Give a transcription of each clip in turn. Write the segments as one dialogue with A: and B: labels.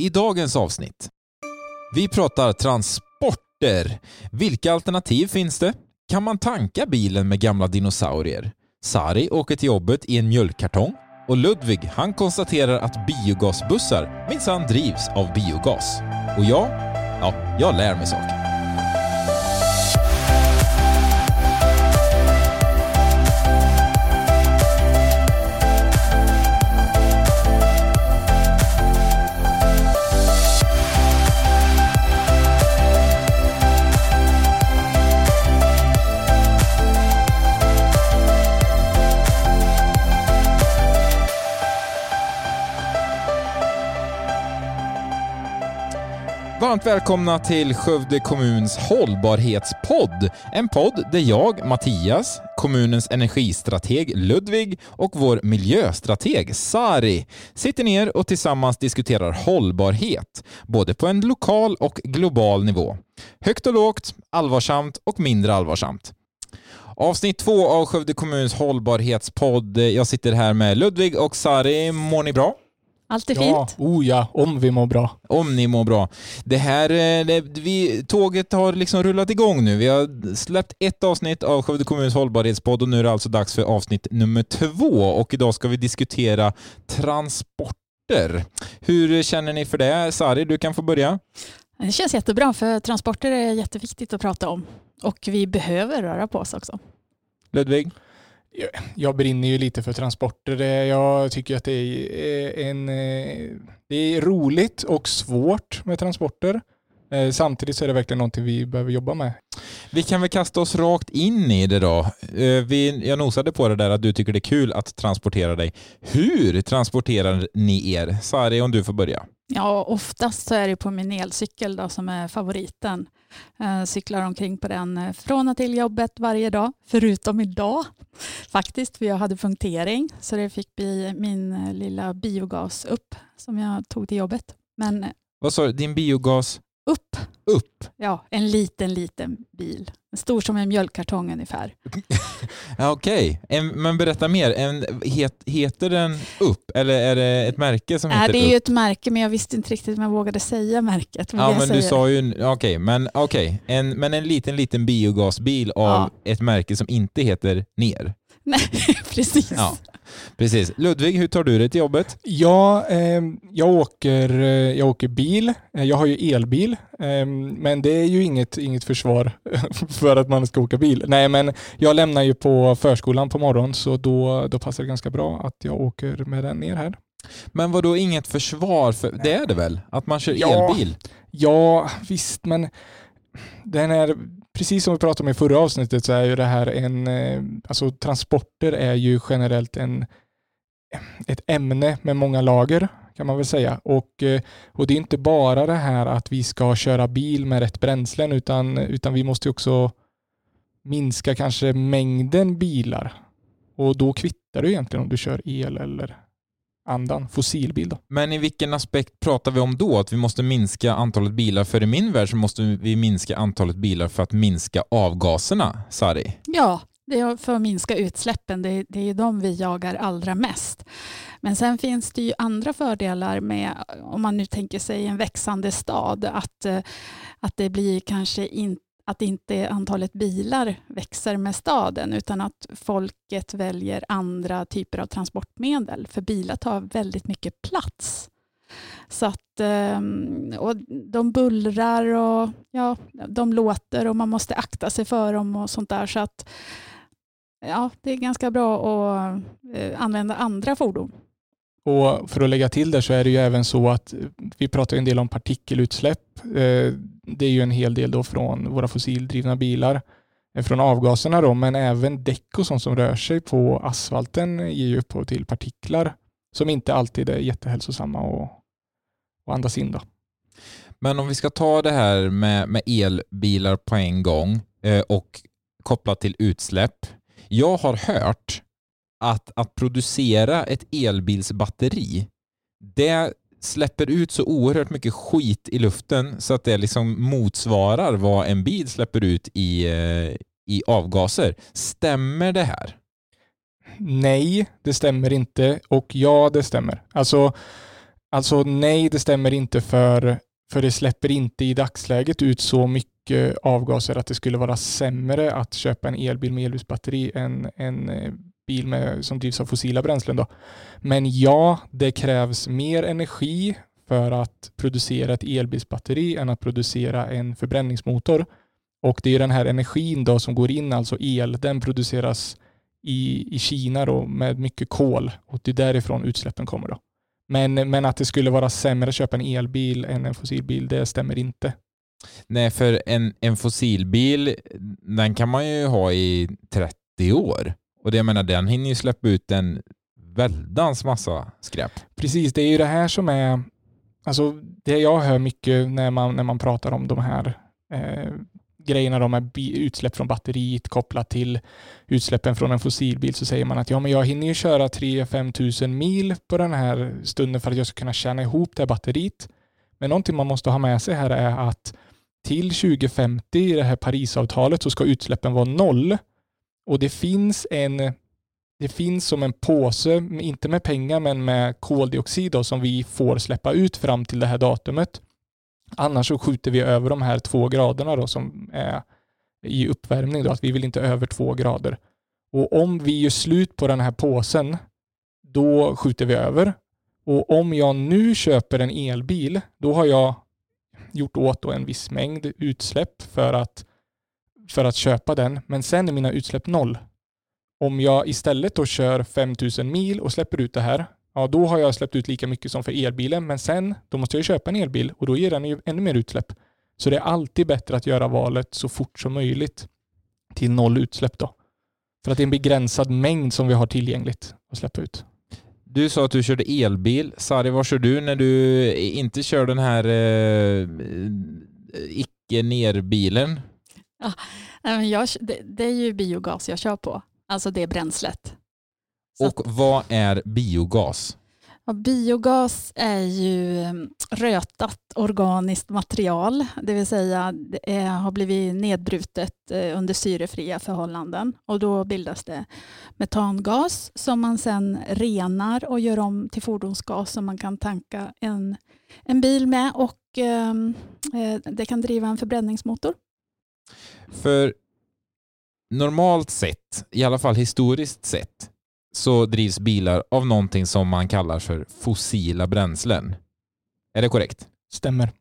A: i dagens avsnitt. Vi pratar transporter. Vilka alternativ finns det? Kan man tanka bilen med gamla dinosaurier? Sari åker till jobbet i en mjölkkartong och Ludvig han konstaterar att biogasbussar minsann drivs av biogas. Och jag, ja, jag lär mig saker. Varmt välkomna till Skövde kommuns hållbarhetspodd. En podd där jag, Mattias, kommunens energistrateg Ludvig och vår miljöstrateg Sari sitter ner och tillsammans diskuterar hållbarhet, både på en lokal och global nivå. Högt och lågt, allvarsamt och mindre allvarsamt. Avsnitt två av Skövde kommuns hållbarhetspodd. Jag sitter här med Ludvig och Sari. Mår ni bra?
B: Allt är
C: Ja,
B: fint.
C: oh ja, om vi mår bra.
A: Om ni mår bra. Det här, eh, det, vi, tåget har liksom rullat igång nu. Vi har släppt ett avsnitt av Skövde kommuns hållbarhetspodd och nu är det alltså dags för avsnitt nummer två och idag ska vi diskutera transporter. Hur känner ni för det? Sari, du kan få börja.
B: Det känns jättebra för transporter är jätteviktigt att prata om. Och vi behöver röra på oss också.
A: Ludvig?
C: Jag brinner ju lite för transporter. Jag tycker att det är, eh, en, eh, det är roligt och svårt med transporter. Eh, Samtidigt så är det verkligen någonting vi behöver jobba med.
A: Vi kan väl kasta oss rakt in i det då. Eh, Vi, jag nosade på det där att du tycker det är kul att transportera dig. Hur transporterar ni er? Sari, om du får börja.
B: Ja, oftast så är det på min elcykel då, som är favoriten. Eh, cyklar omkring på den från och till jobbet varje dag, förutom idag faktiskt, för jag hade punktering. Så det fick bli min lilla biogas upp som jag tog till jobbet. Men
A: Vad sa du? Din biogas
B: upp,
A: upp?
B: ja, en liten, liten bil. Stor som en mjölkkartong ungefär.
A: Ja, Okej, En- men berätta mer. En, het, heter den upp eller är det ett märke som
B: Äh,
A: heter
B: det är ju
A: upp?
B: ett märke, men jag visste inte riktigt om jag vågade säga märket.
A: Ja,
B: jag
A: men du sa ju... Okej, men, okej. en, men en liten, liten biogasbil av
B: Ja.
A: ett märke som inte heter ner.
B: Nej, precis.
A: Ja, precis. Ludvig, hur tar du dig till jobbet?
C: Ja, eh, jag, åker, jag åker bil. Eh, Jag har ju elbil, eh, men det är ju inget, inget försvar för att man ska åka bil. Nej, men jag lämnar ju på förskolan på morgonen så då, då passar det ganska bra att jag åker med den ner här.
A: Men vad då inget försvar för... Det är det väl? Att man kör elbil?
C: Ja, visst, men den är, precis som vi pratade om i förra avsnittet så är ju det här en, eh, alltså transporter är ju generellt en, ett ämne med många lager kan man väl säga. Och, eh, och det är inte bara det här att vi ska köra bil med rätt bränslen utan, utan vi måste ju också minska kanske mängden bilar. Och då kvittar det egentligen om du kör el eller andan, fossilbil. Då.
A: Men i vilken aspekt pratar vi om då? Att vi måste minska antalet bilar? För i min värld så måste vi minska antalet bilar för att minska avgaserna, Sari.
B: Ja, det är för att minska utsläppen. Det är, det är de vi jagar allra mest. Men sen finns det ju andra fördelar med, om man nu tänker sig en växande stad, att, eh, att det blir kanske inte att inte antalet bilar växer med staden utan att folket väljer andra typer av transportmedel. För bilar tar väldigt mycket plats. Så att, ehm, och de bullrar och ja, de låter och man måste akta sig för dem och sånt där. Så att ja, det är ganska bra att eh, använda andra fordon.
C: Och för att lägga till det så är det ju även så att vi pratar en del om partikelutsläpp. Eh, det är ju en hel del då från våra fossildrivna bilar, eh, från avgaserna då, men även däck och sånt som rör sig på asfalten ger ju upphov till partiklar som inte alltid är jättehälsosamma att och andas in. Då.
A: Men om vi ska ta det här med, med elbilar på en gång eh, och kopplat till utsläpp. Jag har hört att, att producera ett elbilsbatteri, det släpper ut så oerhört mycket skit i luften så att det liksom motsvarar vad en bil släpper ut i, eh, i avgaser. Stämmer det här?
C: Nej, det stämmer inte och ja, det stämmer. Alltså Alltså nej, det stämmer inte för, för det släpper inte i dagsläget ut så mycket avgaser att det skulle vara sämre att köpa en elbil med elbilsbatteri än en eh, bil med, som drivs av fossila bränslen. Då. Men ja, det krävs mer energi för att producera ett elbilsbatteri än att producera en förbränningsmotor. Och det är den här energin då som går in, alltså el, den produceras i, i Kina då med mycket kol och det är därifrån utsläppen kommer. Då. Men, men att det skulle vara sämre att köpa en elbil än en fossilbil, det stämmer inte.
A: Nej, för en, en fossilbil, den kan man ju ha i 30 år. Och det jag menar, den hinner ju släppa ut en väldans massa skräp.
C: Precis, det är ju det här som är, alltså det jag hör mycket när man, när man pratar om de här eh, grejerna då med utsläpp från batteriet kopplat till utsläppen från en fossilbil så säger man att ja, men jag hinner ju köra 3-5 tusen mil på den här stunden för att jag ska kunna tjäna ihop det här batteriet. Men någonting man måste ha med sig här är att till 2050 i det här Parisavtalet så ska utsläppen vara noll. Och det finns en det finns som en påse, inte med pengar men med koldioxid då, som vi får släppa ut fram till det här datumet. Annars så skjuter vi över de här två graderna då som är i uppvärmning. Då, att vi vill inte över två grader. Och om vi gör slut på den här påsen, då skjuter vi över. Och om jag nu köper en elbil, då har jag gjort åt en viss mängd utsläpp för att, för att köpa den. Men sen är mina utsläpp noll. Om jag istället då kör 5000 mil och släpper ut det här, ja då har jag släppt ut lika mycket som för elbilen. Men sen, då måste jag köpa en elbil och då ger den ju ännu mer utsläpp. Så det är alltid bättre att göra valet så fort som möjligt till noll utsläpp då. För att det är en begränsad mängd som vi har tillgängligt att släppa ut.
A: Du sa att du körde elbil. Sari, vad kör du när du inte kör den här eh, icke-nerbilen?
B: Ja, jag, det, det, är ju biogas jag kör på, alltså det bränslet.
A: Och vad är biogas?
B: Ja, biogas är ju mm, rötat organiskt material, det vill säga det är, har blivit nedbrutet eh, under syrefria förhållanden och då bildas det metangas som man sedan renar och gör om till fordonsgas som man kan tanka en, en bil med och ehm, eh, det kan driva en förbränningsmotor.
A: För normalt sett, i alla fall historiskt sett, så drivs bilar av någonting som man kallar för fossila bränslen. Är det korrekt?
C: Stämmer.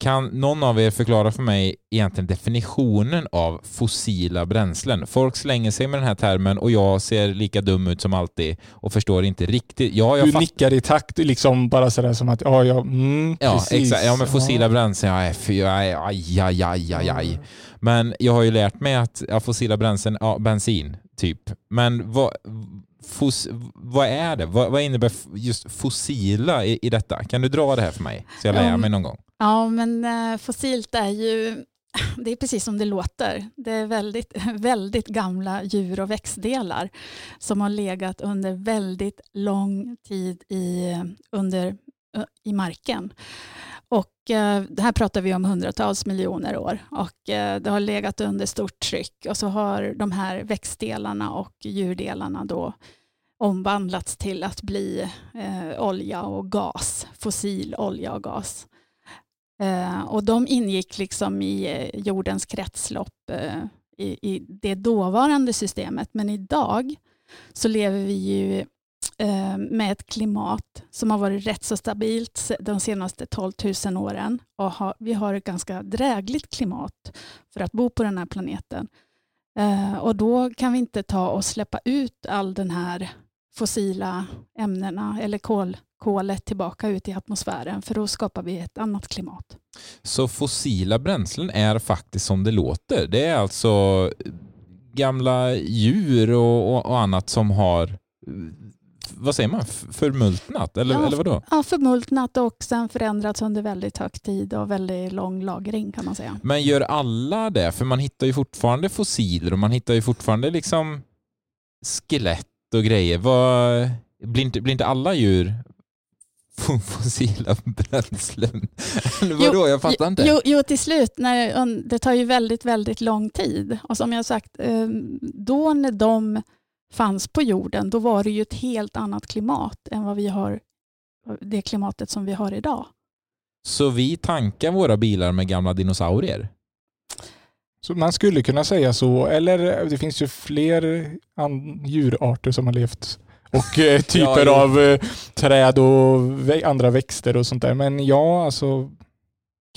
A: Kan någon av er förklara för mig egentligen definitionen av fossila bränslen? Folk slänger sig med den här termen och jag ser lika dum ut som alltid och förstår inte riktigt. Ja,
C: jag du nickar i takt, liksom bara sådär som att ja, ja, mm,
A: ja precis. Exakt. Ja, men fossila ja. bränslen, ja, fy, aj, aj, aj, aj, aj. Mm. Men jag har ju lärt mig att ja, fossila bränslen, ja, bensin, typ. Men vad, Fos, vad är det? Vad, vad innebär just fossila i, i, detta? Kan du dra det här för mig så jag lär mig någon gång?
B: Ja, men eh, fossilt är ju det är precis som det låter. Det är väldigt, väldigt gamla djur och växtdelar som har legat under väldigt lång tid i, under, eh, i marken. Och eh, det här pratar vi om hundratals miljoner år och det har legat under stort tryck och så har de här växtdelarna och djurdelarna då omvandlats till att bli eh, olja och gas, fossil olja och gas. Eh, och de ingick liksom i eh, jordens kretslopp eh, i, i, det dåvarande systemet. Men idag så lever vi ju eh, med ett klimat som har varit rätt så stabilt de senaste 12 000 åren. Och ha, vi har ett ganska drägligt klimat för att bo på den här planeten. Eh, och då kan vi inte ta och släppa ut all den här fossila ämnena eller kol, kolet tillbaka ut i atmosfären för då skapar vi ett annat klimat.
A: Så fossila bränslen är faktiskt som det låter. Det är alltså gamla djur och, och, och annat som har vad säger man, förmultnat? Eller,
B: ja,
A: eller vadå?
B: Ja, förmultnat och sen förändrats under väldigt hög tid och väldigt lång lagring kan man säga.
A: Men gör alla det? För man hittar ju fortfarande fossiler och man hittar ju fortfarande liksom skelett och grejer. Vad, blir, inte, blir inte alla djur fossila bränslen? Eller vadå? Jag fattar inte.
B: Jo, jo, till slut. När, det tar ju väldigt, väldigt lång tid. Och som jag sagt, eh, då när de fanns på jorden, då var det ju ett helt annat klimat än vad vi har det klimatet som vi har idag.
A: Så vi tankar våra bilar med gamla dinosaurier?
C: Så man skulle kunna säga så, eller det finns ju fler djurarter som har levt och eh, typer ja, av eh, träd och vä andra växter och sånt där. Men ja, alltså...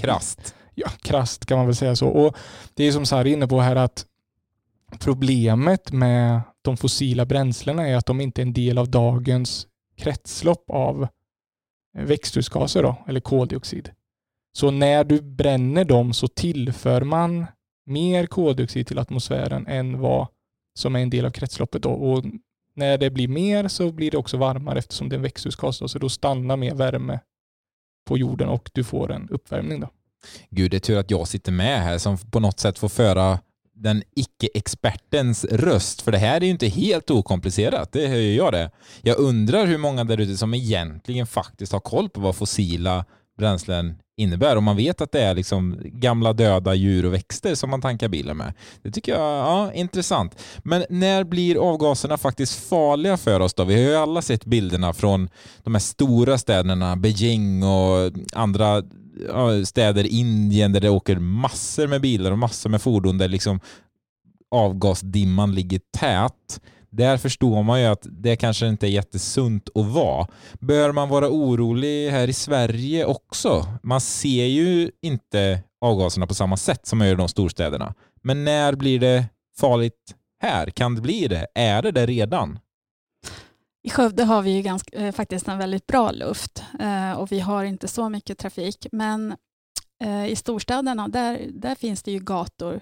A: Krast.
C: Ja, krast kan man väl säga så. Och Det är som Sari inne på här att problemet med de fossila bränslena är att de inte är en del av dagens kretslopp av växthusgaser då, eller koldioxid. Så när du bränner dem så tillför man mer koldioxid till atmosfären än vad som är en del av kretsloppet. Då. Och när det blir mer så blir det också varmare eftersom det är en växthusgas. Då, så då stannar mer värme på jorden och du får en uppvärmning. Då.
A: Gud, det är tur att jag sitter med här som på något sätt får föra den icke-expertens röst, för det här är ju inte helt okomplicerat, det hör ju jag det. Jag undrar hur många där ute som egentligen faktiskt har koll på vad fossila bränslen innebär. Om man vet att det är liksom gamla döda djur och växter som man tankar bilen med. Det tycker jag är ja, intressant. Men när blir avgaserna faktiskt farliga för oss då? Vi har ju alla sett bilderna från de här stora städerna, Beijing och andra städer i Indien där det åker massor med bilar och massor med fordon där liksom avgasdimman ligger tät. Där förstår man ju att det kanske inte är jättesunt att vara. Bör man vara orolig här i Sverige också? Man ser ju inte avgaserna på samma sätt som man gör i de storstäderna. Men när blir det farligt här? Kan det bli det? Är det det redan?
B: I Skövde har vi ju ganska, eh, faktiskt en väldigt bra luft eh, och vi har inte så mycket trafik. Men eh, i storstäderna där, där finns det ju gator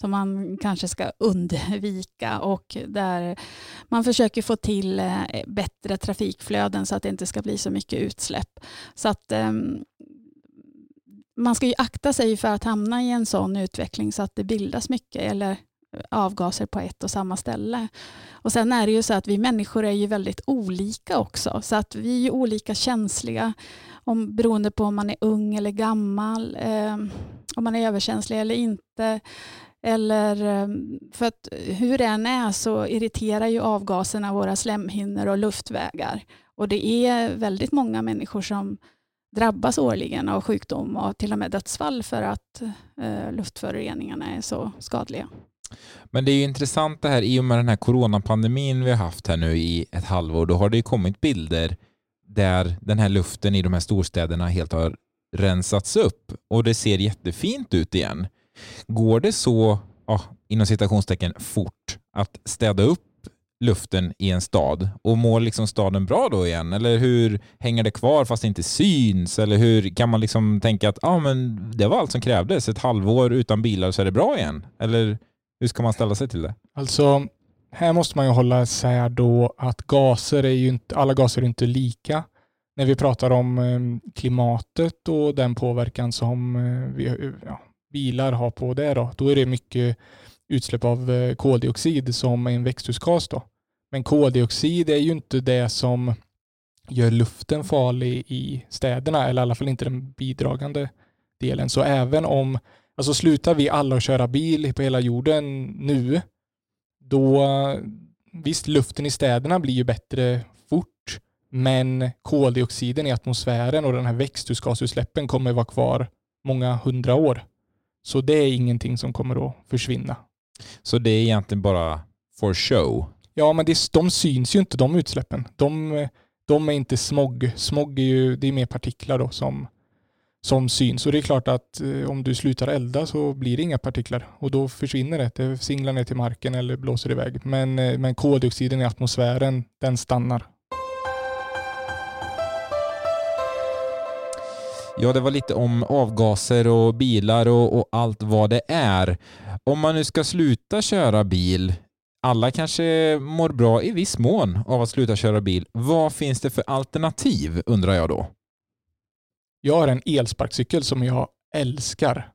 B: som man kanske ska undvika och där man försöker få till eh, bättre trafikflöden så att det inte ska bli så mycket utsläpp. Så att ehm, man ska ju akta sig för att hamna i en sån utveckling så att det bildas mycket eller avgaser på ett och samma ställe. Och Sen är det ju så att vi människor är ju väldigt olika också, så att vi är olika känsliga om, beroende på om man är ung eller gammal, eh, om man är överkänslig eller inte. Eller, eh, för att hur det än är så irriterar ju avgaserna våra slemhinnor och luftvägar. Och det är väldigt många människor som drabbas årligen av sjukdom och till och med dödsfall för att eh, luftföroreningarna är så skadliga.
A: Men det är ju intressant det här i och med den här coronapandemin vi har haft här nu i ett halvår. Då har det ju kommit bilder där den här luften i de här storstäderna helt har rensats upp och det ser jättefint ut igen. Går det så, ja, inom citationstecken, fort att städa upp luften i en stad och mår liksom staden bra då igen? Eller hur hänger det kvar fast det inte syns? Eller hur kan man liksom tänka att ah, men det var allt som krävdes, ett halvår utan bilar så är det bra igen? Eller hur ska man ställa sig till det?
C: Alltså, här måste man ju hålla isär då att gaser är ju inte, alla gaser är inte lika. När vi pratar om eh, klimatet och den påverkan som eh, vi, ja, bilar har på det, då, då är det mycket utsläpp av eh, koldioxid som är en växthusgas. Då. Men koldioxid är ju inte det som gör luften farlig i städerna, eller i alla fall inte den bidragande delen. Så även om Alltså slutar vi alla att köra bil på hela jorden nu, då visst, luften i städerna blir ju bättre fort, men koldioxiden i atmosfären och den här växthusgasutsläppen kommer vara kvar många hundra år. Så det är ingenting som kommer att försvinna.
A: Så det är egentligen bara for show?
C: Ja, men det, de syns ju inte de utsläppen. De, de är inte smog. Smog är ju det är mer partiklar då som som syns. Och det är klart att eh, om du slutar elda så blir det inga partiklar och då försvinner det. Det singlar ner till marken eller blåser iväg. Men, eh, men koldioxiden i atmosfären, den stannar.
A: Ja, det var lite om avgaser och bilar och, och, allt vad det är. Om man nu ska sluta köra bil, alla kanske mår bra i viss mån av att sluta köra bil. Vad finns det för alternativ undrar jag då?
C: Jag har en elsparkcykel som jag älskar.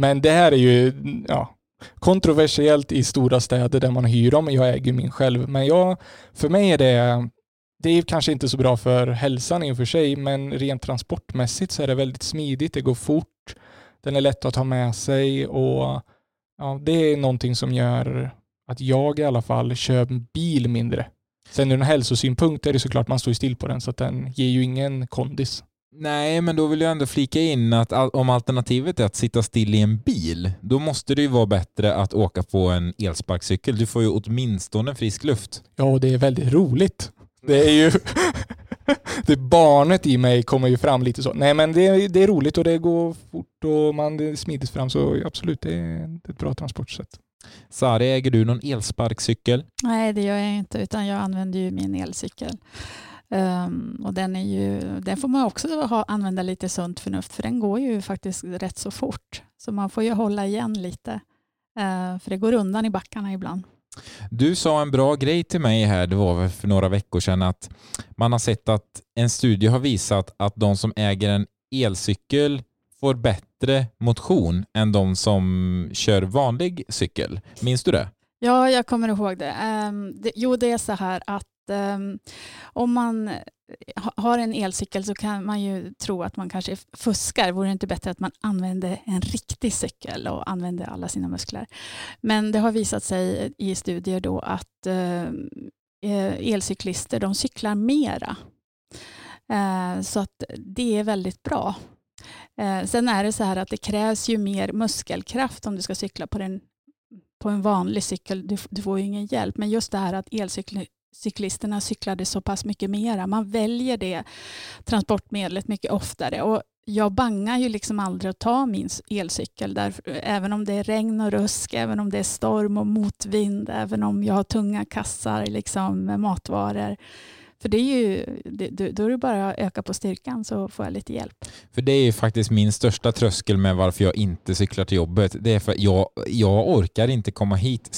C: Men det här är ju ja, kontroversiellt i stora städer där man hyr dem. Jag äger min själv. Men jag, för mig är det, det är kanske inte så bra för hälsan i och för sig, men rent transportmässigt så är det väldigt smidigt. Det går fort. Den är lätt att ta med sig och ja, det är någonting som gör att jag i alla fall kör bil mindre. Sen ur en hälsosynpunkt är det såklart man står ju still på den så att den ger ju ingen kondis.
A: Nej, men då vill jag ändå flika in att om alternativet är att sitta still i en bil, då måste det ju vara bättre att åka på en elsparkcykel. Du får ju åtminstone frisk luft.
C: Ja, och det är väldigt roligt. Det är ju... det barnet i mig kommer ju fram lite så. Nej men det, är- det är roligt och det går fort och man det är smidigt fram så absolut det är ett bra transportsätt.
A: Sari, äger du någon elsparkcykel?
B: Nej, det gör jag inte, utan jag använder ju min elcykel. Ehm, och den, är ju, den får man också ha, använda lite sunt förnuft, för den går ju faktiskt rätt så fort. Så man får ju hålla igen lite, eh, för det går undan i backarna ibland.
A: Du sa en bra grej till mig här, det var för några veckor sedan, att man har sett att en studie har visat att de som äger en elcykel får bättre motion än de som kör vanlig cykel. Minns du det?
B: Ja, jag kommer ihåg det. Ehm, det jo, det är så här att ehm, om man har en elcykel så kan man ju tro att man kanske fuskar. Vore det inte bättre att man använde en riktig cykel och använde alla sina muskler? Men det har visat sig i studier då att eh, eh, elcyklister de cyklar mera. Eh, Så att det är väldigt bra. Eh, Sen är det så här att det krävs ju mer muskelkraft om du ska cykla på den på en vanlig cykel, du, du får ju ingen hjälp. Men just det här att cyklisterna cyklade så pass mycket mera. Man väljer det transportmedlet mycket oftare. Och jag bangar ju liksom aldrig att ta min elcykel, där, även om det är regn och rusk, även om det är storm och motvind, även om jag har tunga kassar liksom, med matvaror. För det är ju, det, då är det bara att öka på styrkan så får jag lite hjälp.
A: För det är ju faktiskt min största tröskel med varför jag inte cyklar till jobbet. Det är för att jag, jag orkar inte komma hit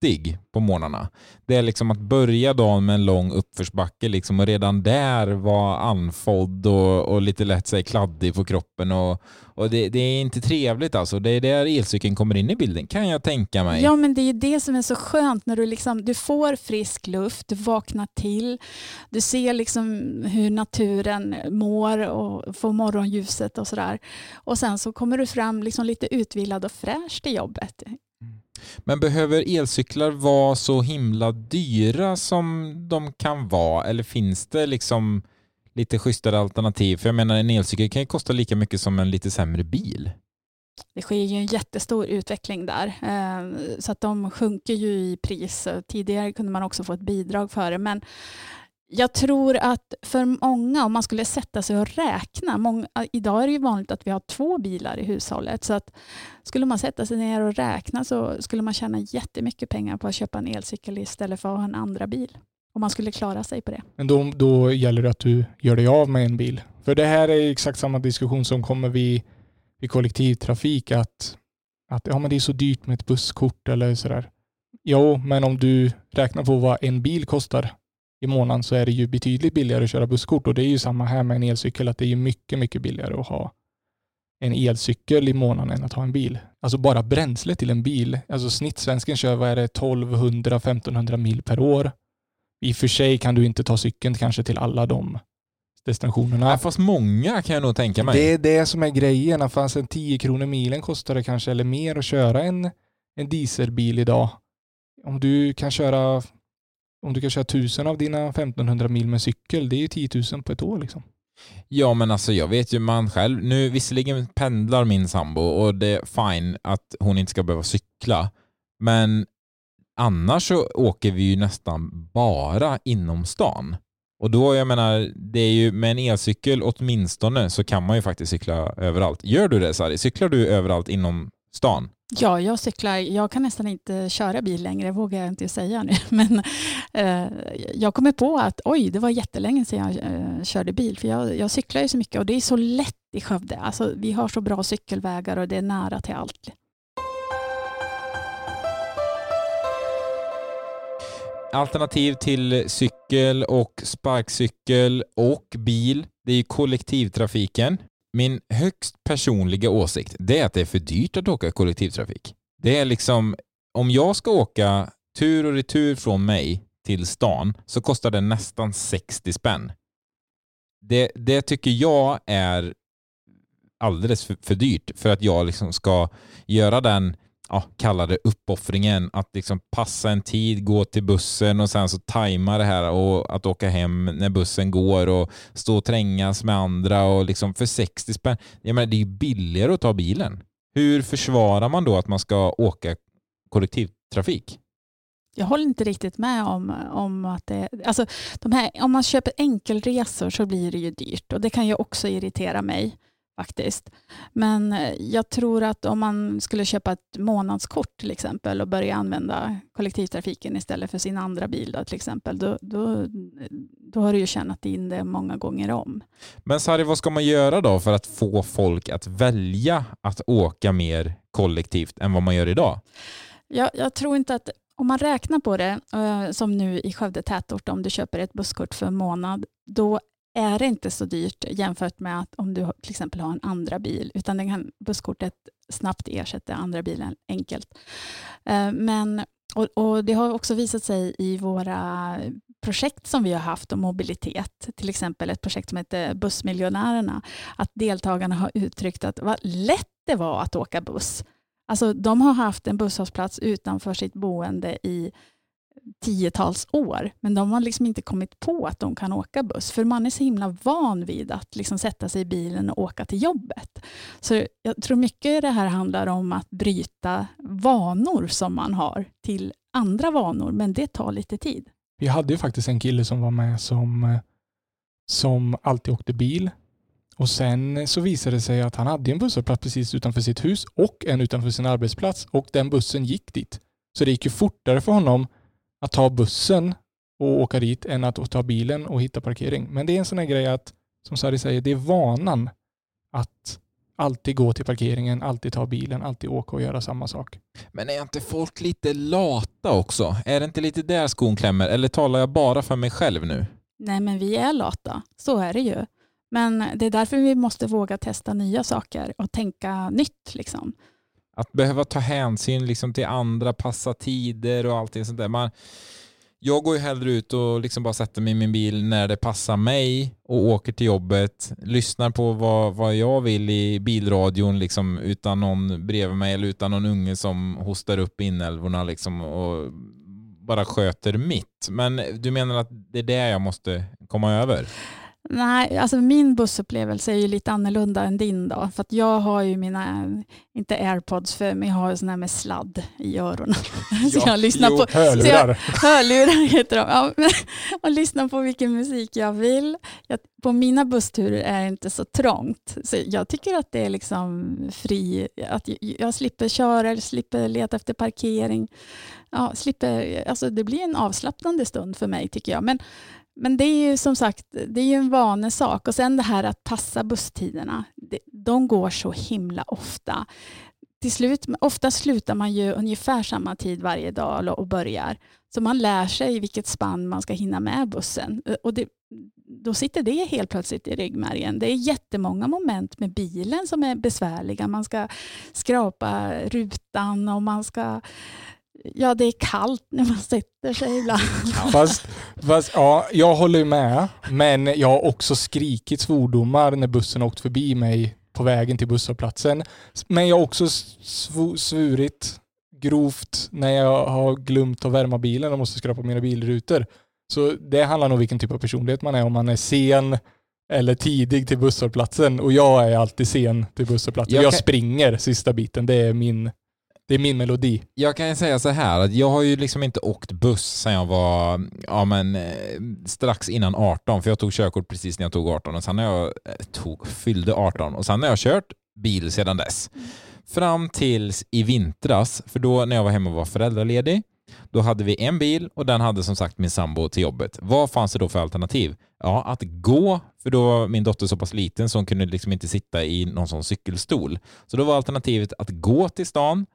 A: svettig på morgnarna. Det är liksom att börja dagen med en lång uppförsbacke liksom och redan där vara andfådd och, och lite lätt sig kladdig på kroppen. Och, och det, det är inte trevligt alltså. Det är där elcykeln kommer in i bilden kan jag tänka mig.
B: Ja, men det är ju det som är så skönt när du, liksom, du får frisk luft, du vaknar till, du ser liksom hur naturen mår och får morgonljuset och sådär. Och sen så kommer du fram liksom lite utvilad och fräsch till jobbet.
A: Men behöver elcyklar vara så himla dyra som de kan vara? Eller finns det liksom lite schysstare alternativ? För jag menar en elcykel kan ju kosta lika mycket som en lite sämre bil.
B: Det sker ju en jättestor utveckling där. Eh, så att de sjunker ju i pris. Eh, tidigare kunde man också få ett bidrag för det. Men jag tror att för många, om man skulle sätta sig och räkna, många, idag är det ju vanligt att vi har två bilar i hushållet, så att skulle man sätta sig ner och räkna så skulle man tjäna jättemycket pengar på att köpa en elcykel istället för att ha en andra bil. Om man skulle klara sig på det.
C: Men då, då gäller det att du gör dig av med en bil. För det här är exakt samma diskussion som kommer vid, vid kollektivtrafik att, att ja, men det är så dyrt med ett busskort eller sådär. Jo, men om du räknar på vad en bil kostar i månaden så är det ju betydligt billigare att köra busskort och det är ju samma här med en elcykel att det är ju mycket, mycket billigare att ha en elcykel i månaden än att ha en bil. Alltså bara bränsle till en bil. Alltså snittsvensken kör, vad är det, 1200-1500 mil per år. I och för sig kan du inte ta cykeln kanske till alla de destinationerna.
A: Ja, fast många kan jag nog tänka mig.
C: Det är det som är grejen. Fast en 10 kronor milen kostar det kanske, eller mer, att köra en, en dieselbil idag. Om du kan köra om du kan köra tusen av dina 1500 mil med cykel, det är ju 10 000 på ett år. Liksom.
A: Ja men alltså jag vet ju man själv, nu visserligen pendlar min sambo och det är fine att hon inte ska behöva cykla. Men annars så åker vi ju nästan bara inom stan. Och då, jag menar, det är ju med en elcykel åtminstone så kan man ju faktiskt cykla överallt. Gör du det Sari? Cyklar du överallt inom stan?
B: Ja, jag cyklar. Jag kan nästan inte köra bil längre, vågar jag inte säga nu. Men eh, jag kommer på att oj, det var jättelänge sedan jag eh, körde bil. För jag, jag cyklar ju så mycket och det är så lätt i Skövde. Alltså, vi har så bra cykelvägar och det är nära till allt.
A: Alternativ till cykel och sparkcykel och bil, det är kollektivtrafiken. Min högst personliga åsikt, det är att det är för dyrt att åka kollektivtrafik. Det är liksom, om jag ska åka tur och retur från mig till stan så kostar det nästan 60 spänn. Det, det tycker jag är alldeles för, för dyrt för att jag liksom ska göra den ja, kalla det uppoffringen, att liksom passa en tid, gå till bussen och sen så tajma det här och att åka hem när bussen går och stå och trängas med andra och liksom för 60 spänn. Jag menar, det är ju billigare att ta bilen. Hur försvarar man då att man ska åka kollektivtrafik?
B: Jag håller inte riktigt med om, om att det... Alltså, de här, om man köper enkelresor så blir det ju dyrt och det kan ju också irritera mig faktiskt. Men eh, jag tror att om man skulle köpa ett månadskort till exempel och börja använda kollektivtrafiken istället för sin andra bil då, till exempel, då, då, då har du ju tjänat in det många gånger om.
A: Men Sari, vad ska man göra då för att få folk att välja att åka mer kollektivt än vad man gör idag?
B: Jag, jag tror inte att om man räknar på det, eh, som nu i Skövde tätort, om du köper ett busskort för en månad, då är det inte så dyrt jämfört med att om du till exempel har en andra bil, utan den kan, busskortet snabbt ersätta andra bilen enkelt. Eh, men, och, och, Det har också visat sig i våra projekt som vi har haft om mobilitet, till exempel ett projekt som heter Bussmiljonärerna, att deltagarna har uttryckt att vad lätt det var att åka buss. Alltså, de har haft en busshållplats utanför sitt boende i tiotals år, men de har liksom inte kommit på att de kan åka buss, för man är så himla van vid att liksom sätta sig i bilen och åka till jobbet. Så jag tror mycket det här handlar om att bryta vanor som man har till andra vanor, men det tar lite tid.
C: Vi hade ju faktiskt en kille som var med som, som alltid åkte bil och sen så visade det sig att han hade en busshållplats precis utanför sitt hus och en utanför sin arbetsplats och den bussen gick dit. Så det gick ju fortare för honom att ta bussen och åka dit än att ta bilen och hitta parkering. Men det är en sån här grej att, som Sari säger, det är vanan att alltid gå till parkeringen, alltid ta bilen, alltid åka och göra samma sak.
A: Men är inte folk lite lata också? Är det inte lite där skon klämmer? Eller talar jag bara för mig själv nu?
B: Nej, men vi är lata. Så är det ju. Men det är därför vi måste våga testa nya saker och tänka nytt. Liksom.
A: Att behöva ta hänsyn liksom till andra, passa tider och allting sånt där. Man, jag går ju hellre ut och liksom bara sätter mig i min bil när det passar mig och åker till jobbet, lyssnar på vad, vad jag vill i bilradion liksom, utan någon bredvid mig eller utan någon unge som hostar upp inälvorna liksom, och bara sköter mitt. Men du menar att det är det jag måste komma över?
B: Nej, alltså min bussupplevelse är ju lite annorlunda än din. Då, för jag har ju mina, inte airpods, för men jag har sådana här med sladd i öronen. Ja, så jag lyssnar jo, på,
C: hörlurar.
B: Jag, hörlurar heter de. Ja, och lyssnar på vilken musik jag vill. Jag, på mina bussturer är det inte så trångt. Så jag tycker att det är liksom fri, att jag, jag slipper köra, slipper leta efter parkering. Ja, slipper, alltså det blir en avslappnande stund för mig tycker jag. Men men det är ju som sagt det är ju en vanesak. Och sen det här att passa busstiderna. De går så himla ofta. Till slut, ofta slutar man ju ungefär samma tid varje dag och börjar. Så man lär sig vilket spann man ska hinna med bussen. Eh, och det, då sitter det helt plötsligt i ryggmärgen. Det är jättemånga moment med bilen som är besvärliga. Man ska skrapa rutan och man ska Ja, det är kallt när man sätter sig ibland.
C: Fast, fast, ja, jag håller med, men jag har också skrikit svordomar när bussen åkt förbi mig på vägen till busshållplatsen. Men jag har också svurit grovt när jag har glömt att värma bilen och måste skrapa mina bilrutor. Så det handlar nog om vilken typ av personlighet man är, om man är sen eller tidig till busshållplatsen. Och jag är alltid sen till busshållplatsen. Jag, jag springer sista biten, det är min det är min melodi.
A: Jag kan säga så här att jag har ju liksom inte åkt buss sedan jag var ja, men, eh, strax innan 18 för jag tog körkort precis när jag tog 18 och sen när jag eh, tog, fyllde 18 och sen har jag kört bil sedan dess. Fram tills i vintras, för då när jag var hemma och var föräldraledig, då hade vi en bil och den hade som sagt min sambo till jobbet. Vad fanns det då för alternativ? Ja, att gå, för då var min dotter så pass liten så hon kunde liksom inte sitta i någon sån cykelstol. Så då var alternativet att gå till stan,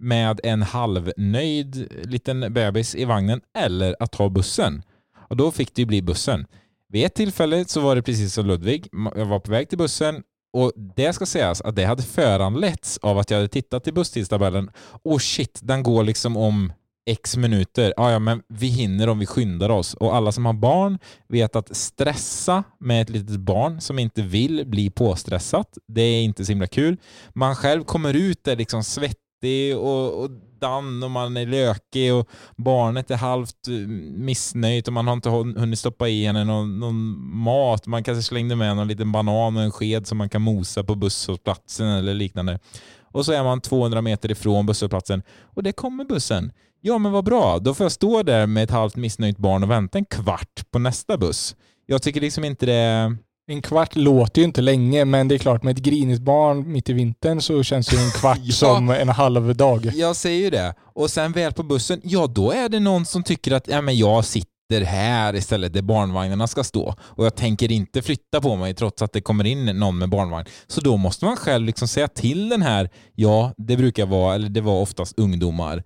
A: med en halvnöjd liten bebis i vagnen eller att ta bussen. Och då fick det ju bli bussen. Vid ett tillfälle så var det precis som Ludvig. Jag var på väg till bussen och det ska sägas att det hade föranletts av att jag hade tittat i busstidstabellen. Och shit, den går liksom om x minuter. Ja, ja, men vi hinner om vi skyndar oss. Och alla som har barn vet att stressa med ett litet barn som inte vill bli påstressat, det är inte så himla kul. Man själv kommer ut där liksom svett svettig och, och damm och man är lökig och barnet är halvt eh, missnöjt och man har inte hunnit stoppa i henne någon, någon mat. Man kanske slängde med någon liten banan och en sked som man kan mosa på busshållplatsen eller liknande. Och så är man 200 meter ifrån busshållplatsen och det kommer bussen. Ja men vad bra, då får jag stå där med ett halvt missnöjt barn och vänta en kvart på nästa buss. Jag tycker liksom inte det
C: en kvart låter ju inte länge, men det är klart med ett grinigt barn mitt i vintern så känns ju en kvart ja, som en halv dag.
A: Jag säger ju det. Och sen väl på bussen, ja då är det någon som tycker att ja, men jag sitter här istället där barnvagnarna ska stå och jag tänker inte flytta på mig trots att det kommer in någon med barnvagn. Så då måste man själv liksom säga till den här, ja det brukar vara, eller det var oftast ungdomar,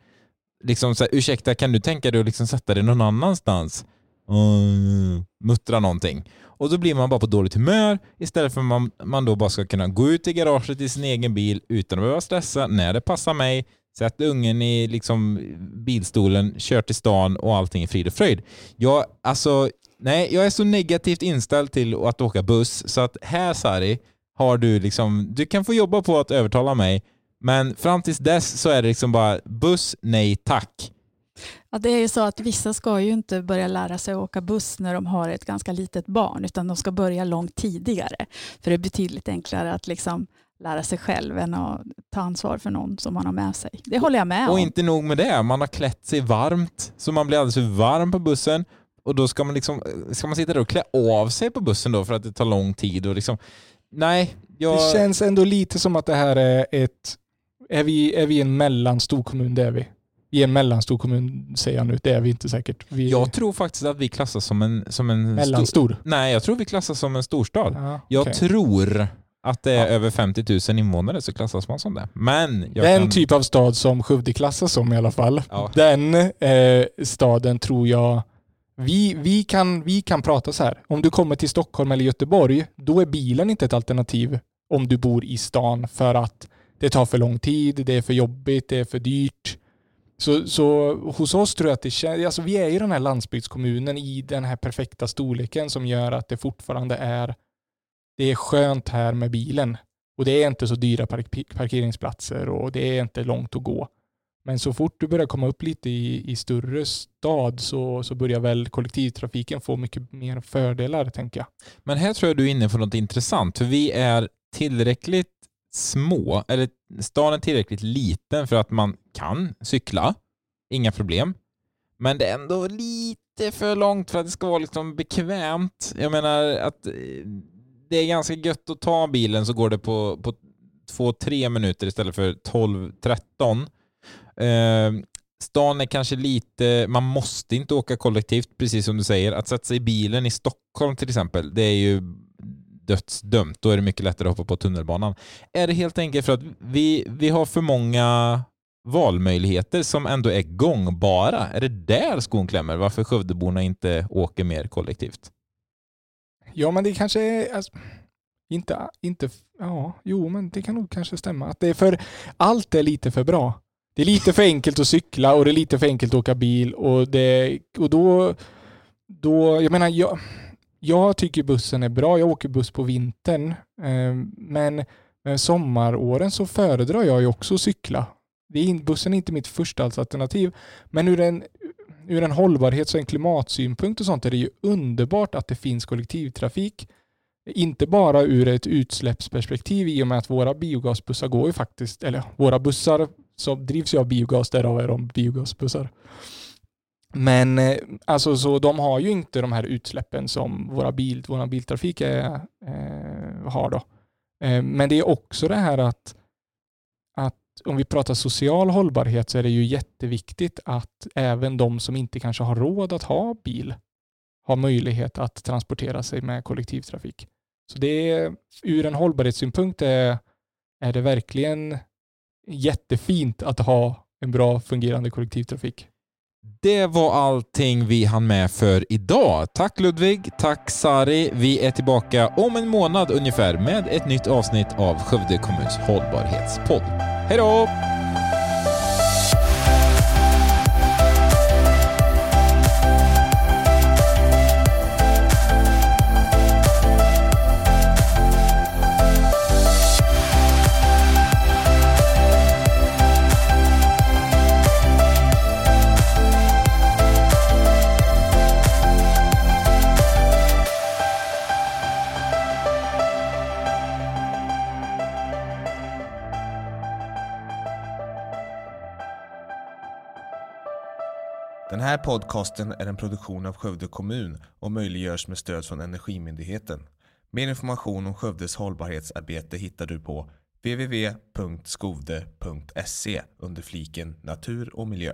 A: liksom så här, ursäkta kan du tänka dig att liksom sätta dig någon annanstans? Uh, muttra någonting. Och då blir man bara på dåligt humör istället för att man, man då bara ska kunna gå ut i garaget i sin egen bil utan att behöva stressa när det passar mig, Sätt ungen i liksom bilstolen, kör till stan och allting är frid och fröjd. Jag, alltså, nej, jag är så negativt inställd till att åka buss så att här Sari har du liksom, du kan få jobba på att övertala mig men fram tills dess så är det liksom bara buss, nej tack.
B: Ja, det är ju så att vissa ska ju inte börja lära sig att åka buss när de har ett ganska litet barn, utan de ska börja långt tidigare. För det är betydligt enklare att liksom lära sig själv än att ta ansvar för någon som man har med sig. Det håller jag med
A: Och
B: om.
A: inte nog med det, man har klätt sig varmt, så man blir alldeles för varm på bussen. Och då ska man, liksom, ska man sitta där och klä av sig på bussen då för att det tar lång tid. Och liksom, nej, jag...
C: Det känns ändå lite som att det här är ett... Är vi, är vi en mellanstor kommun? Det är vi i en mellanstor kommun säger jag nu. Det är vi inte säkert. Vi...
A: Jag tror faktiskt att vi klassas som en... Som en
C: mellanstor?
A: Stor... Nej, jag tror vi klassas som en storstad. Okay. Jag tror att det är ja. över 50 000 invånare så klassas man som det. Men
C: Den kan... typ av stad som Skövde klassas som i alla fall. Ja. Den eh, staden tror jag vi, vi, kan, vi kan prata så här. Om du kommer till Stockholm eller Göteborg, då är bilen inte ett alternativ om du bor i stan för att det tar för lång tid, det är för jobbigt, det är för dyrt. Så, så hos oss tror jag att det känns, alltså vi är ju den här landsbygdskommunen i den här perfekta storleken som gör att det fortfarande är, det är skönt här med bilen. Och det är inte så dyra park parkeringsplatser och det är inte långt att gå. Men så fort du börjar komma upp lite i, i större stad så, så börjar väl kollektivtrafiken få mycket mer fördelar, tänker jag.
A: Men här tror jag du är inne på något intressant, för vi är tillräckligt små, eller stan är tillräckligt liten för att man kan cykla, inga problem. Men det är ändå lite för långt för att det ska vara liksom bekvämt. Jag menar att eh, det är ganska gött att ta bilen så går det på, på två, tre minuter istället för 12-13. Eh, stan är kanske lite, man måste inte åka kollektivt precis som du säger. Att sätta sig i bilen i Stockholm till exempel, det är ju dödsdömt. Då är det mycket lättare att hoppa på tunnelbanan. Är det helt enkelt för att vi, vi har för många valmöjligheter som ändå är gångbara? Är det där skon klämmer? Varför Skövdeborna inte åker mer kollektivt?
C: Ja, men det kanske är... Alltså, inte, inte... Ja, jo, men det kan nog kanske stämma. Att det är för, allt är lite för bra. Det är lite för enkelt att cykla och det är lite för enkelt att åka bil och, det, och då, då... Jag menar, jag, jag tycker bussen är bra. Jag åker buss på vintern. Ehm, men sommaråren så föredrar jag ju också att cykla. bussen är inte mitt första alternativ. Men ur en, ur en hållbarhets och en klimatsynpunkt och sånt är det ju underbart att det finns kollektivtrafik. Inte bara ur ett utsläppsperspektiv i och med att våra biogasbussar går ju faktiskt, eller våra bussar som drivs ju av biogas, därav är de biogasbussar. Men eh, alltså, så de har ju inte de här utsläppen som våra bil, våra biltrafik är, eh, har. Då. Eh, men det är också det här att, att om vi pratar social hållbarhet så är det ju jätteviktigt att även de som inte kanske har råd att ha bil har möjlighet att transportera sig med kollektivtrafik. Så det är, ur en hållbarhetssynpunkt är, är det verkligen jättefint att ha en bra fungerande kollektivtrafik.
A: Det var allting vi hann med för idag. Tack Ludvig, tack Sari. Vi är tillbaka om en månad ungefär med ett nytt avsnitt av Skövde kommuns hållbarhetspodd. Hej då!
D: Här podcasten är en produktion av Skövde kommun och möjliggörs med stöd från Energimyndigheten. Mer information om Skövdes hållbarhetsarbete hittar du på www.skovde.se under fliken Natur och miljö.